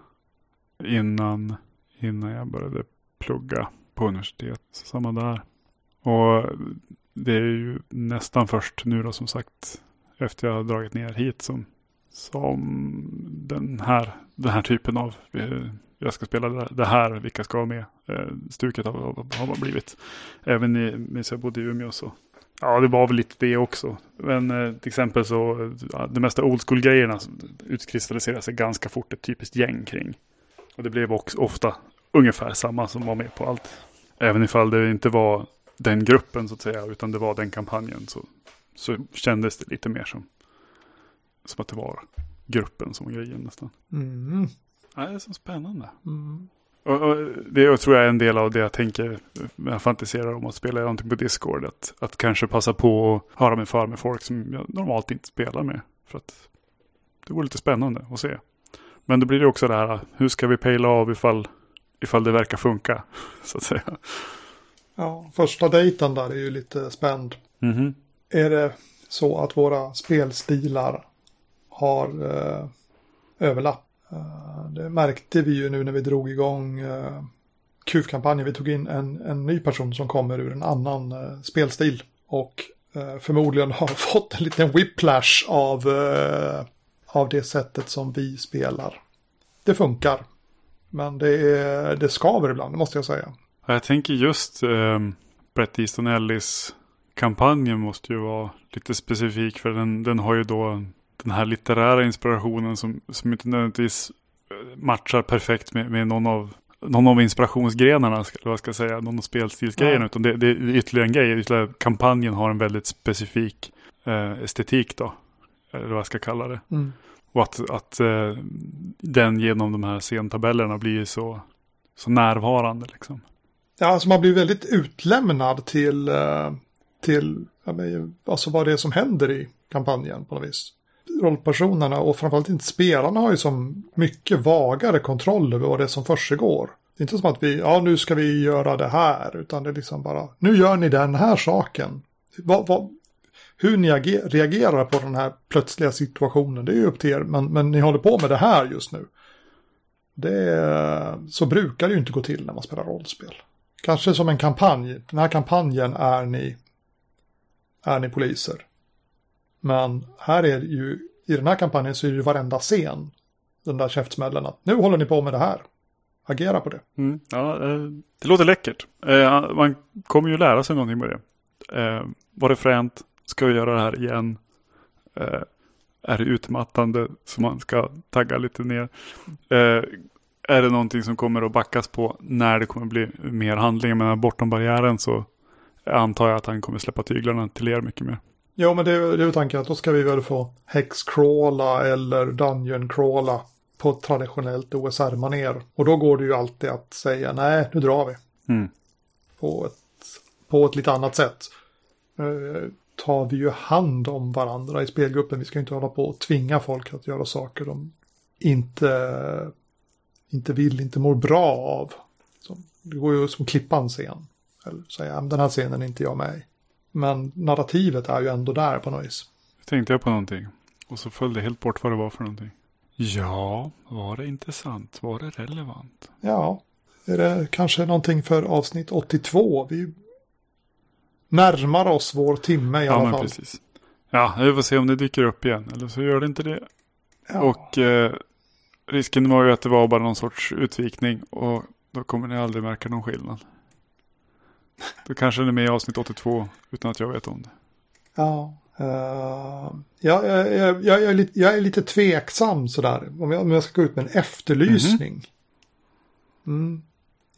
Innan, innan jag började plugga på universitet. Samma där. Och det är ju nästan först nu då som sagt. Efter jag har dragit ner hit som som den här, den här typen av eh, jag ska spela det här, vilka ska vara med. Eh, stuket har, har blivit. Även i, medan jag bodde i Umeå så. Ja, det var väl lite det också. Men eh, till exempel så, ja, det mesta old school-grejerna utkristalliserar sig ganska fort ett typiskt gäng kring. Och det blev också ofta ungefär samma som var med på allt. Även ifall det inte var den gruppen så att säga, utan det var den kampanjen så, så kändes det lite mer som som att det var gruppen som var grejen nästan. Mm. Ja, det är så spännande. Mm. Och, och det tror jag är en del av det jag tänker när jag fantiserar om att spela någonting på Discord. Att, att kanske passa på att höra mig för med folk som jag normalt inte spelar med. För att det vore lite spännande att se. Men då blir det också det här, hur ska vi pejla av ifall, ifall det verkar funka? <laughs> Så att säga. Ja, första dejten där är ju lite spänd. Mm -hmm. Är det så att våra spelstilar har eh, överlapp. Eh, det märkte vi ju nu när vi drog igång eh, KUF-kampanjen. Vi tog in en, en ny person som kommer ur en annan eh, spelstil. Och eh, förmodligen har <laughs> fått en liten whiplash av, eh, av det sättet som vi spelar. Det funkar. Men det, är, det skaver ibland, måste jag säga. Jag tänker just eh, Brett Easton Ellis kampanjen måste ju vara lite specifik för den, den har ju då den här litterära inspirationen som, som inte nödvändigtvis eh, matchar perfekt med, med någon av någon av inspirationsgrenarna, eller vad ska jag säga, någon av spelstilsgrejerna, ja. utan det, det, är ytterligare en grej. Ytterligare, kampanjen har en väldigt specifik eh, estetik då, eller vad jag ska kalla det. Mm. Och att, att eh, den genom de här scentabellerna blir så, så närvarande liksom. Ja, alltså man blir väldigt utlämnad till, eh, till alltså vad det är som händer i kampanjen på något vis rollpersonerna och framförallt inte spelarna har ju som mycket vagare kontroll över vad det är som försiggår. Det är inte som att vi, ja nu ska vi göra det här, utan det är liksom bara, nu gör ni den här saken. Vad, vad, hur ni reagerar på den här plötsliga situationen, det är ju upp till er, men, men ni håller på med det här just nu. Det, så brukar det ju inte gå till när man spelar rollspel. Kanske som en kampanj, den här kampanjen är ni, är ni poliser. Men här är det ju, i den här kampanjen så är det ju varenda scen den där käftsmällen att nu håller ni på med det här. Agera på det. Mm, ja, eh, det låter läckert. Eh, man kommer ju lära sig någonting med det. Eh, var det fränt? Ska vi göra det här igen? Är det utmattande så man ska tagga lite ner? Är det någonting som kommer att backas på när det kommer bli mer handling? Men bortom barriären så antar jag att han kommer släppa tyglarna till er mycket mer. Jo, men det, är ju tanken att då ska vi väl få hexcrawla eller dungeon-crawla på ett traditionellt OSR-maner. Och då går det ju alltid att säga nej, nu drar vi. Mm. På, ett, på ett lite annat sätt. Tar vi ju hand om varandra i spelgruppen. Vi ska inte hålla på och tvinga folk att göra saker de inte, inte vill, inte mår bra av. Så det går ju som att klippa en scen. Eller säga, den här scenen är inte jag med i. Men narrativet är ju ändå där på något vis. Tänkte jag på någonting. Och så föll det helt bort vad det var för någonting. Ja, var det intressant? Var det relevant? Ja, är det kanske någonting för avsnitt 82? Vi närmar oss vår timme i ja, alla men fall. Precis. Ja, vi får se om det dyker upp igen. Eller så gör det inte det. Ja. Och eh, risken var ju att det var bara någon sorts utvikning. Och då kommer ni aldrig märka någon skillnad. Då kanske den är med i avsnitt 82 utan att jag vet om det. Ja, Uh, jag, jag, jag, jag, är lite, jag är lite tveksam sådär. Om jag, om jag ska gå ut med en efterlysning. Mm.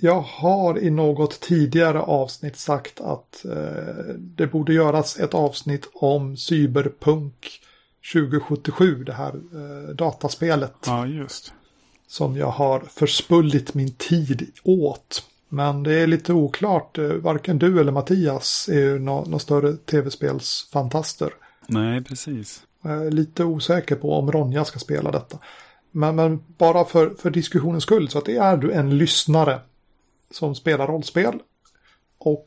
Jag har i något tidigare avsnitt sagt att uh, det borde göras ett avsnitt om Cyberpunk 2077. Det här uh, dataspelet. Ja, just. Som jag har förspullit min tid åt. Men det är lite oklart. Eh, varken du eller Mattias är ju några no större tv-spelsfantaster. Nej, precis. Jag är lite osäker på om Ronja ska spela detta. Men, men bara för, för diskussionens skull så att det är du en lyssnare som spelar rollspel och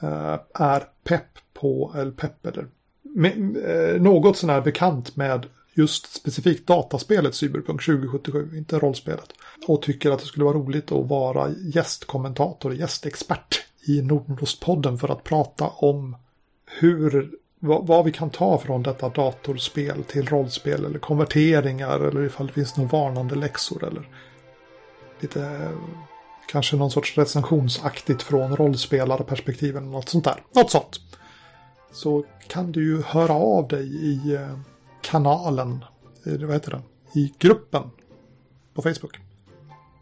eh, är pepp på, eller pepp eller med, eh, något sån här bekant med just specifikt dataspelet Cyberpunk 2077, inte rollspelet. Och tycker att det skulle vara roligt att vara gästkommentator, gästexpert i Nordostpodden för att prata om hur, vad, vad, vi kan ta från detta datorspel till rollspel eller konverteringar eller ifall det finns några varnande läxor eller lite kanske någon sorts recensionsaktigt från rollspelarperspektiv eller något sånt där. Något sånt. Så kan du ju höra av dig i eh, kanalen, vad heter det, i gruppen på Facebook.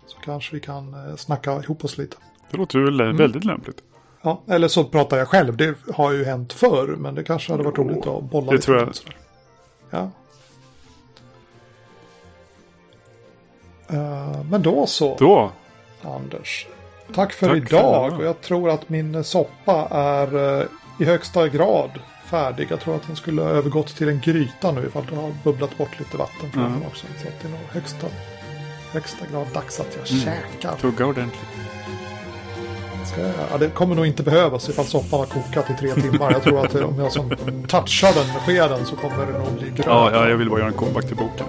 Så kanske vi kan eh, snacka ihop oss lite. Det låter ju mm. väldigt lämpligt. Ja, eller så pratar jag själv. Det har ju hänt förr, men det kanske hade varit roligt att bolla det lite. tror jag. Ja. Uh, men då så. Då. Anders. Tack för Tack idag. för och jag tror att min soppa är uh, i högsta grad färdig. Jag tror att den skulle ha övergått till en gryta nu ifall det har bubblat bort lite vatten från Mm. den också. Så att det är nog högsta, högsta grad dags att jag Mm. käkar. Tugga ordentligt. Ja, det kommer nog inte behövas ifall soppan har kokat i tre timmar. Jag tror att om jag som touchar den med skeden så kommer det nog bli grönt. Ja, ja, jag vill bara göra en comeback till boken.